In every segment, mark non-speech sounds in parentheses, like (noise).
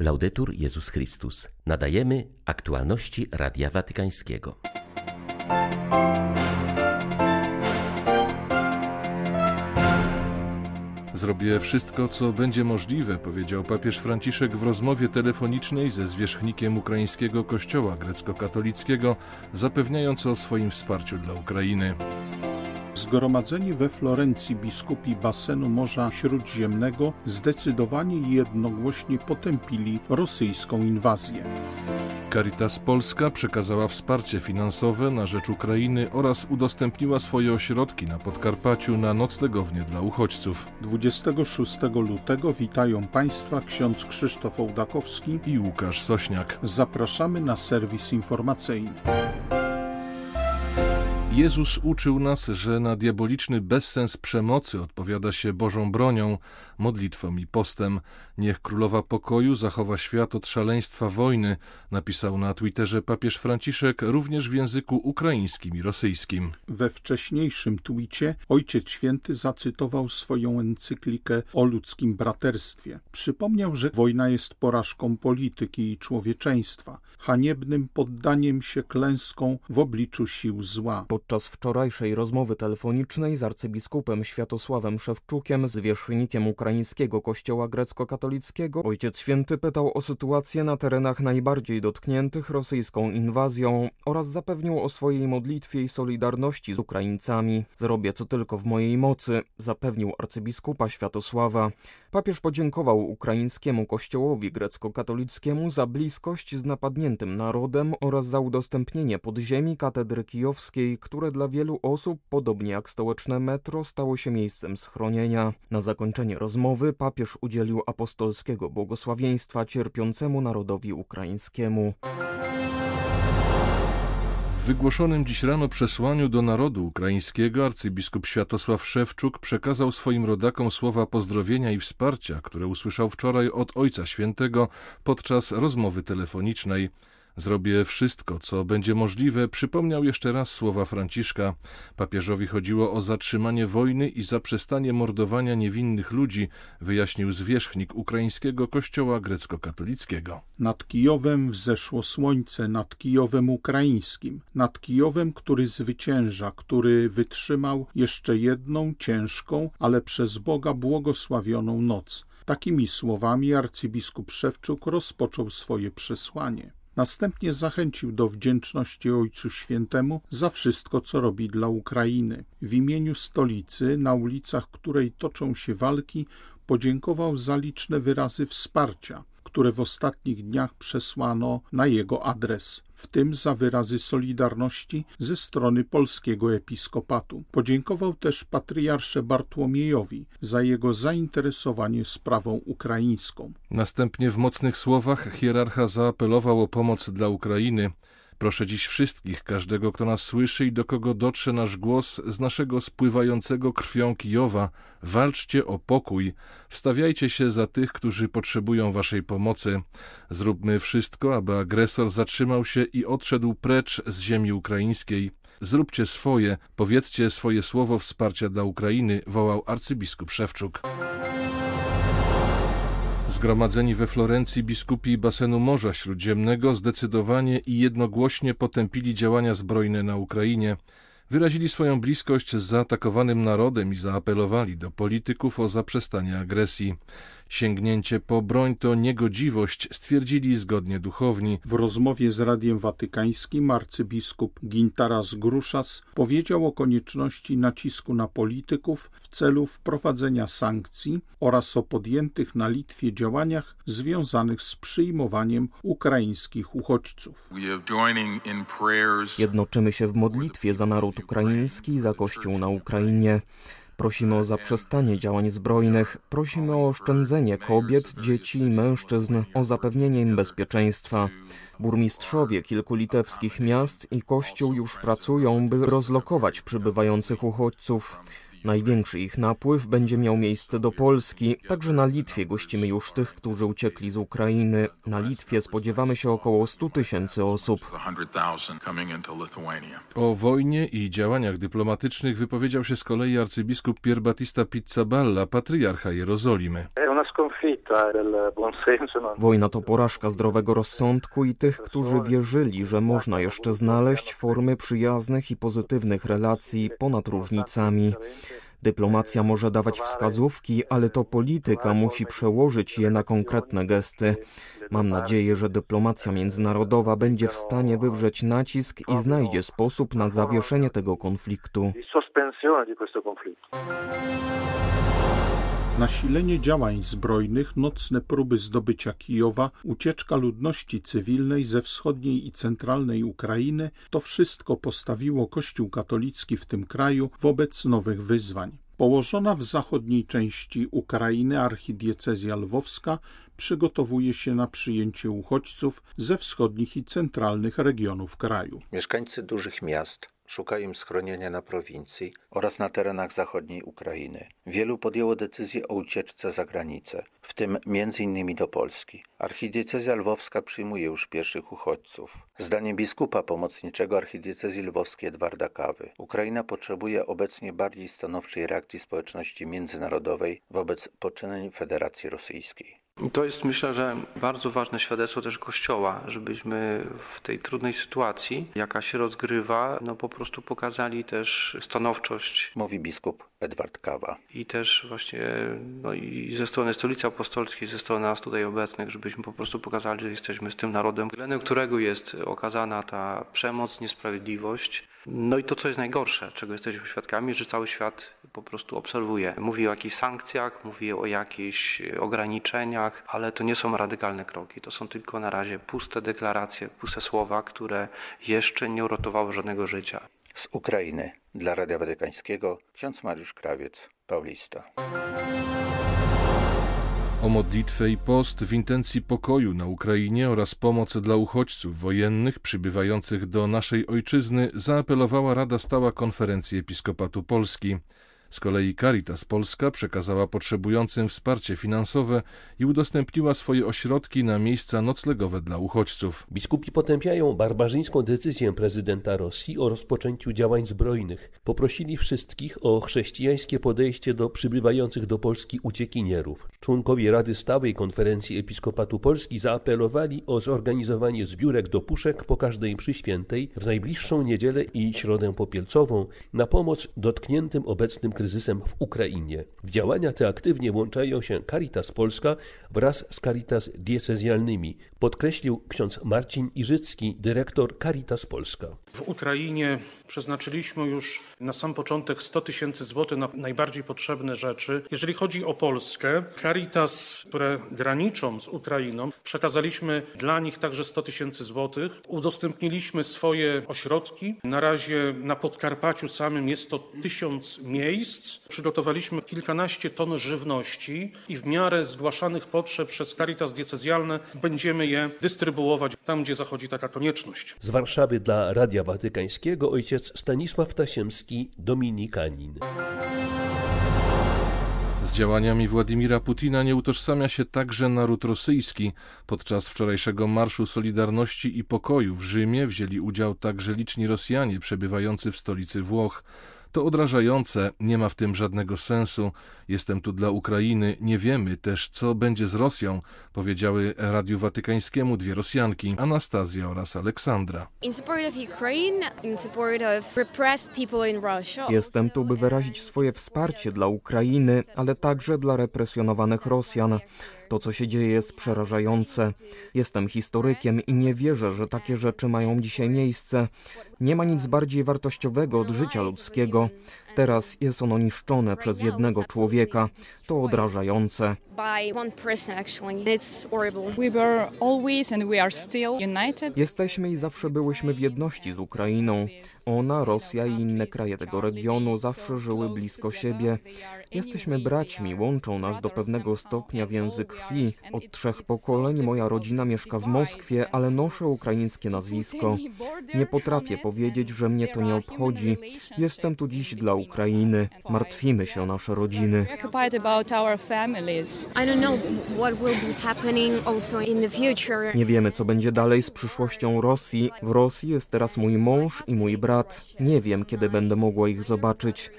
Laudetur Jezus Chrystus. Nadajemy aktualności Radia Watykańskiego. Zrobię wszystko, co będzie możliwe, powiedział papież Franciszek w rozmowie telefonicznej ze zwierzchnikiem ukraińskiego kościoła grecko-katolickiego, zapewniając o swoim wsparciu dla Ukrainy. Zgromadzeni we Florencji biskupi basenu Morza Śródziemnego zdecydowanie i jednogłośnie potępili rosyjską inwazję. Caritas Polska przekazała wsparcie finansowe na rzecz Ukrainy oraz udostępniła swoje ośrodki na Podkarpaciu na noclegownie dla uchodźców. 26 lutego witają Państwa ksiądz Krzysztof Ołdakowski i Łukasz Sośniak. Zapraszamy na serwis informacyjny. Jezus uczył nas, że na diaboliczny bezsens przemocy odpowiada się Bożą bronią, modlitwą i postem. Niech królowa pokoju zachowa świat od szaleństwa wojny, napisał na Twitterze papież Franciszek również w języku ukraińskim i rosyjskim. We wcześniejszym twicie Ojciec Święty zacytował swoją encyklikę o ludzkim braterstwie. Przypomniał, że wojna jest porażką polityki i człowieczeństwa, haniebnym poddaniem się klęską w obliczu sił zła. Podczas wczorajszej rozmowy telefonicznej z arcybiskupem Światosławem Szewczukiem, zwierzchnikiem ukraińskiego kościoła grecko-katolickiego, Ojciec Święty pytał o sytuację na terenach najbardziej dotkniętych rosyjską inwazją oraz zapewnił o swojej modlitwie i solidarności z Ukraińcami. Zrobię co tylko w mojej mocy, zapewnił arcybiskupa Światosława. Papież podziękował ukraińskiemu kościołowi grecko-katolickiemu za bliskość z napadniętym narodem oraz za udostępnienie podziemi katedry kijowskiej, które dla wielu osób, podobnie jak stołeczne metro, stało się miejscem schronienia. Na zakończenie rozmowy papież udzielił apostolskiego błogosławieństwa cierpiącemu narodowi ukraińskiemu. W wygłoszonym dziś rano przesłaniu do narodu ukraińskiego arcybiskup Światosław Szewczuk przekazał swoim rodakom słowa pozdrowienia i wsparcia, które usłyszał wczoraj od Ojca Świętego podczas rozmowy telefonicznej. Zrobię wszystko, co będzie możliwe, przypomniał jeszcze raz słowa Franciszka. Papieżowi chodziło o zatrzymanie wojny i zaprzestanie mordowania niewinnych ludzi, wyjaśnił zwierzchnik ukraińskiego kościoła grecko-katolickiego. Nad Kijowem wzeszło słońce, nad Kijowem ukraińskim, nad Kijowem, który zwycięża, który wytrzymał jeszcze jedną ciężką, ale przez Boga błogosławioną noc. Takimi słowami arcybiskup Szewczuk rozpoczął swoje przesłanie. Następnie zachęcił do wdzięczności Ojcu Świętemu za wszystko, co robi dla Ukrainy. W imieniu stolicy, na ulicach której toczą się walki, podziękował za liczne wyrazy wsparcia, które w ostatnich dniach przesłano na jego adres, w tym za wyrazy solidarności ze strony polskiego episkopatu. Podziękował też patriarsze Bartłomiejowi za jego zainteresowanie sprawą ukraińską. Następnie w mocnych słowach hierarcha zaapelował o pomoc dla Ukrainy. Proszę dziś wszystkich, każdego, kto nas słyszy i do kogo dotrze nasz głos z naszego spływającego krwią Kijowa, walczcie o pokój, wstawiajcie się za tych, którzy potrzebują waszej pomocy. Zróbmy wszystko, aby agresor zatrzymał się i odszedł precz z ziemi ukraińskiej. Zróbcie swoje, powiedzcie swoje słowo wsparcia dla Ukrainy, wołał arcybiskup Szewczuk. Zgromadzeni we Florencji biskupi basenu Morza Śródziemnego zdecydowanie i jednogłośnie potępili działania zbrojne na Ukrainie, wyrazili swoją bliskość z zaatakowanym narodem i zaapelowali do polityków o zaprzestanie agresji. Sięgnięcie po broń to niegodziwość, stwierdzili zgodnie duchowni. W rozmowie z Radiem Watykańskim arcybiskup Gintaras Gruszas powiedział o konieczności nacisku na polityków w celu wprowadzenia sankcji oraz o podjętych na Litwie działaniach związanych z przyjmowaniem ukraińskich uchodźców. Jednoczymy się w modlitwie za naród ukraiński za Kościół na Ukrainie. Prosimy o zaprzestanie działań zbrojnych, prosimy o oszczędzenie kobiet, dzieci i mężczyzn, o zapewnienie im bezpieczeństwa. Burmistrzowie kilku litewskich miast i kościół już pracują, by rozlokować przybywających uchodźców. Największy ich napływ będzie miał miejsce do Polski, także na Litwie gościmy już tych, którzy uciekli z Ukrainy. Na Litwie spodziewamy się około 100 tysięcy osób. O wojnie i działaniach dyplomatycznych wypowiedział się z kolei arcybiskup Pier Battista Pizzaballa, patriarcha Jerozolimy. Wojna to porażka zdrowego rozsądku i tych, którzy wierzyli, że można jeszcze znaleźć formy przyjaznych i pozytywnych relacji ponad różnicami. Dyplomacja może dawać wskazówki, ale to polityka musi przełożyć je na konkretne gesty. Mam nadzieję, że dyplomacja międzynarodowa będzie w stanie wywrzeć nacisk i znajdzie sposób na zawieszenie tego konfliktu. Nasilenie działań zbrojnych, nocne próby zdobycia Kijowa, ucieczka ludności cywilnej ze wschodniej i centralnej Ukrainy to wszystko postawiło Kościół katolicki w tym kraju wobec nowych wyzwań. Położona w zachodniej części Ukrainy archidiecezja lwowska przygotowuje się na przyjęcie uchodźców ze wschodnich i centralnych regionów kraju. Mieszkańcy dużych miast szukają schronienia na prowincji oraz na terenach zachodniej Ukrainy. Wielu podjęło decyzję o ucieczce za granicę, w tym m.in. do Polski. Archidiecezja lwowska przyjmuje już pierwszych uchodźców. Zdaniem biskupa pomocniczego archidiecezji lwowskiej Edwarda Kawy, Ukraina potrzebuje obecnie bardziej stanowczej reakcji społeczności międzynarodowej wobec poczynań Federacji Rosyjskiej. To jest myślę, że bardzo ważne świadectwo też Kościoła, żebyśmy w tej trudnej sytuacji, jaka się rozgrywa, no po prostu pokazali też stanowczość. Mówi biskup Edward Kawa. I też właśnie no i ze strony Stolicy Apostolskiej, ze strony nas tutaj obecnych, żebyśmy po prostu pokazali, że jesteśmy z tym narodem, względem którego jest okazana ta przemoc, niesprawiedliwość. No i to, co jest najgorsze, czego jesteśmy świadkami, że cały świat po prostu obserwuje. Mówi o jakichś sankcjach, mówi o jakichś ograniczeniach, ale to nie są radykalne kroki. To są tylko na razie puste deklaracje, puste słowa, które jeszcze nie uratowały żadnego życia. Z Ukrainy dla Radia Watykańskiego ksiądz Mariusz Krawiec, Paulista. O modlitwę i post w intencji pokoju na Ukrainie oraz pomoc dla uchodźców wojennych przybywających do naszej ojczyzny zaapelowała Rada Stała Konferencji Episkopatu Polski. Z kolei Caritas Polska przekazała potrzebującym wsparcie finansowe i udostępniła swoje ośrodki na miejsca noclegowe dla uchodźców. Biskupi potępiają barbarzyńską decyzję prezydenta Rosji o rozpoczęciu działań zbrojnych. Poprosili wszystkich o chrześcijańskie podejście do przybywających do Polski uciekinierów. Członkowie Rady Stałej Konferencji Episkopatu Polski zaapelowali o zorganizowanie zbiórek do puszek po każdej mszy świętej w najbliższą niedzielę i środę popielcową na pomoc dotkniętym obecnym kryzysem w Ukrainie. W działania te aktywnie włączają się Caritas Polska wraz z Caritas diecezjalnymi, podkreślił ksiądz Marcin Iżycki, dyrektor Caritas Polska. W Ukrainie przeznaczyliśmy już na sam początek 100 tysięcy złotych na najbardziej potrzebne rzeczy. Jeżeli chodzi o Polskę, Caritas, które graniczą z Ukrainą, przekazaliśmy dla nich także 100 tysięcy złotych. Udostępniliśmy swoje ośrodki. Na razie na Podkarpaciu samym jest to tysiąc miejsc. Przygotowaliśmy kilkanaście ton żywności i w miarę zgłaszanych potrzeb przez Caritas diecezjalne będziemy je dystrybuować tam, gdzie zachodzi taka konieczność. Z Warszawy dla Radia Watykańskiego ojciec Stanisław Tasiemski, dominikanin. Z działaniami Władimira Putina nie utożsamia się także naród rosyjski. Podczas wczorajszego Marszu Solidarności i Pokoju w Rzymie wzięli udział także liczni Rosjanie przebywający w stolicy Włoch. To odrażające, nie ma w tym żadnego sensu. Jestem tu dla Ukrainy, nie wiemy też, co będzie z Rosją, powiedziały Radiu Watykańskiemu dwie Rosjanki, Anastazja oraz Aleksandra. Jestem tu, by wyrazić swoje wsparcie dla Ukrainy, ale także dla represjonowanych Rosjan. To, co się dzieje, jest przerażające. Jestem historykiem i nie wierzę, że takie rzeczy mają dzisiaj miejsce. Nie ma nic bardziej wartościowego od życia ludzkiego. Teraz jest ono niszczone przez jednego człowieka. To odrażające. Jesteśmy i zawsze byłyśmy w jedności z Ukrainą. Ona, Rosja i inne kraje tego regionu zawsze żyły blisko siebie. Jesteśmy braćmi, łączą nas do pewnego stopnia więzy krwi. Od trzech pokoleń moja rodzina mieszka w Moskwie, ale noszę ukraińskie nazwisko. Nie potrafię powiedzieć, że mnie to nie obchodzi. Jestem tu dziś dla Ukrainy. Martwimy się o nasze rodziny. Nie wiemy, co będzie dalej z przyszłością Rosji. W Rosji jest teraz mój mąż i mój brat. Nie wiem, kiedy będę mogła ich zobaczyć.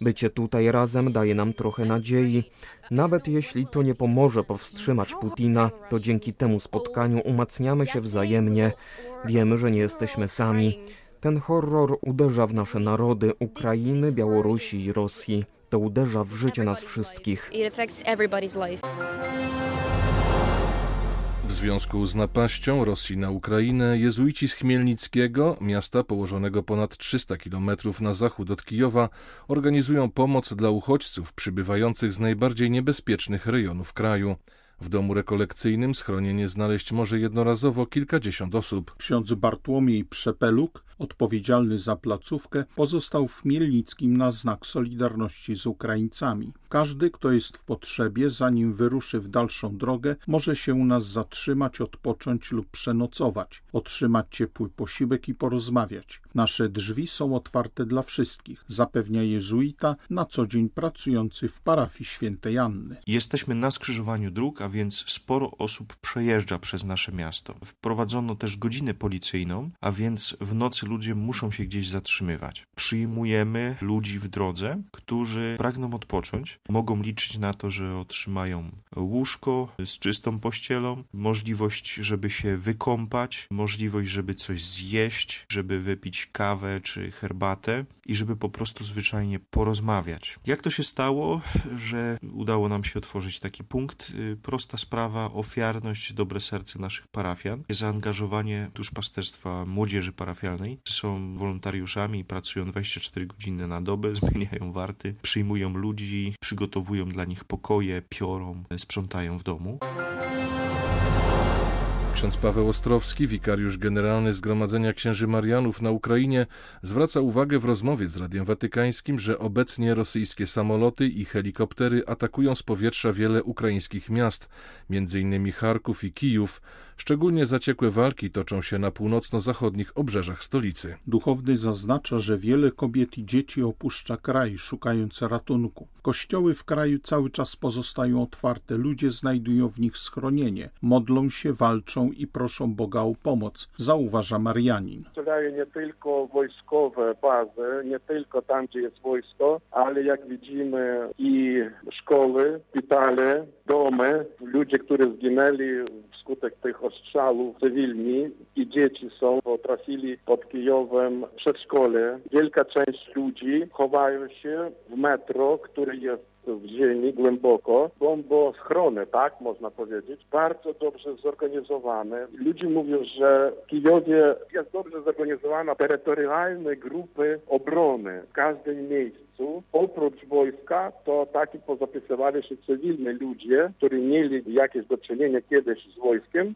Bycie tutaj razem daje nam trochę nadziei. Nawet jeśli to nie pomoże powstrzymać Putina, to dzięki temu spotkaniu umacniamy się wzajemnie. Wiemy, że nie jesteśmy sami. Ten horror uderza w nasze narody Ukrainy, Białorusi i Rosji. To uderza w życie nas wszystkich. W związku z napaścią Rosji na Ukrainę, jezuici z Chmielnickiego, miasta położonego ponad 300 km na zachód od Kijowa, organizują pomoc dla uchodźców przybywających z najbardziej niebezpiecznych rejonów kraju. W domu rekolekcyjnym schronienie znaleźć może jednorazowo kilkadziesiąt osób. Ksiądz Bartłomiej Przepeluk, odpowiedzialny za placówkę, pozostał w Mielnickim na znak solidarności z Ukraińcami. Każdy, kto jest w potrzebie, zanim wyruszy w dalszą drogę, może się u nas zatrzymać, odpocząć lub przenocować, otrzymać ciepły posiłek i porozmawiać. Nasze drzwi są otwarte dla wszystkich, zapewnia jezuita na co dzień pracujący w parafii świętej Anny. Jesteśmy na skrzyżowaniu dróg, a więc sporo osób przejeżdża przez nasze miasto. Wprowadzono też godzinę policyjną, a więc w nocy ludzie muszą się gdzieś zatrzymywać. Przyjmujemy ludzi w drodze, którzy pragną odpocząć. Mogą liczyć na to, że otrzymają łóżko z czystą pościelą, możliwość, żeby się wykąpać, możliwość, żeby coś zjeść, żeby wypić kawę czy herbatę i żeby po prostu zwyczajnie porozmawiać. Jak to się stało, że udało nam się otworzyć taki punkt? Prosta sprawa, ofiarność, dobre serce naszych parafian, zaangażowanie duszpasterstwa młodzieży parafialnej. Są wolontariuszami, pracują 24 godziny na dobę, (laughs) zmieniają warty, przyjmują ludzi, przygotowują dla nich pokoje, piorą, sprzątają w domu. Ksiądz Paweł Ostrowski, wikariusz generalny Zgromadzenia Księży Marianów na Ukrainie, zwraca uwagę w rozmowie z Radiem Watykańskim, że obecnie rosyjskie samoloty i helikoptery atakują z powietrza wiele ukraińskich miast, m.in. Charków i Kijów. Szczególnie zaciekłe walki toczą się na północno-zachodnich obrzeżach stolicy. Duchowny zaznacza, że wiele kobiet i dzieci opuszcza kraj, szukając ratunku. Kościoły w kraju cały czas pozostają otwarte, ludzie znajdują w nich schronienie, modlą się, walczą i proszą Boga o pomoc, zauważa Marianin. Przedstawiają nie tylko wojskowe bazy, nie tylko tam, gdzie jest wojsko, ale jak widzimy i szkoły, szpitale, domy, ludzie, którzy zginęli wskutek tych ostrzałów cywilni i dzieci są, bo trafili pod Kijowem przedszkole. Wielka część ludzi chowają się w metro, który jest w ziemi głęboko, bombochrony, tak można powiedzieć, bardzo dobrze zorganizowane. Ludzie mówią, że w Kijowie jest dobrze zorganizowana terytorialne grupy obrony w każdym miejscu. Oprócz wojska, to taki pozapisywali się cywilni ludzie, którzy mieli jakieś do czynienia kiedyś z wojskiem.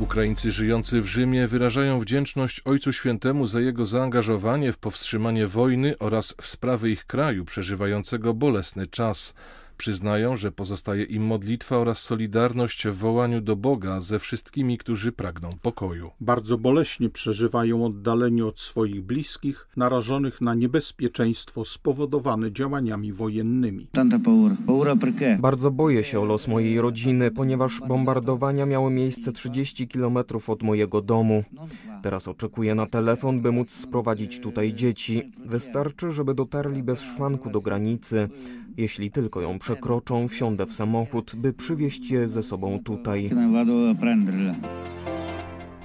Ukraińcy żyjący w Rzymie wyrażają wdzięczność Ojcu Świętemu za jego zaangażowanie w powstrzymanie wojny oraz w sprawy ich kraju przeżywającego bolesny czas. Przyznają, że pozostaje im modlitwa oraz solidarność w wołaniu do Boga ze wszystkimi, którzy pragną pokoju. Bardzo boleśnie przeżywają oddalenie od swoich bliskich, narażonych na niebezpieczeństwo spowodowane działaniami wojennymi. Bardzo boję się o los mojej rodziny, ponieważ bombardowania miały miejsce 30 kilometrów od mojego domu. Teraz oczekuję na telefon, by móc sprowadzić tutaj dzieci. Wystarczy, żeby dotarli bez szwanku do granicy. Jeśli tylko ją przekroczą, wsiądę w samochód, by przywieźć je ze sobą tutaj.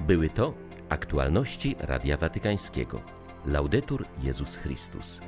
Były to aktualności Radia Watykańskiego. Laudetur Jezus Chrystus.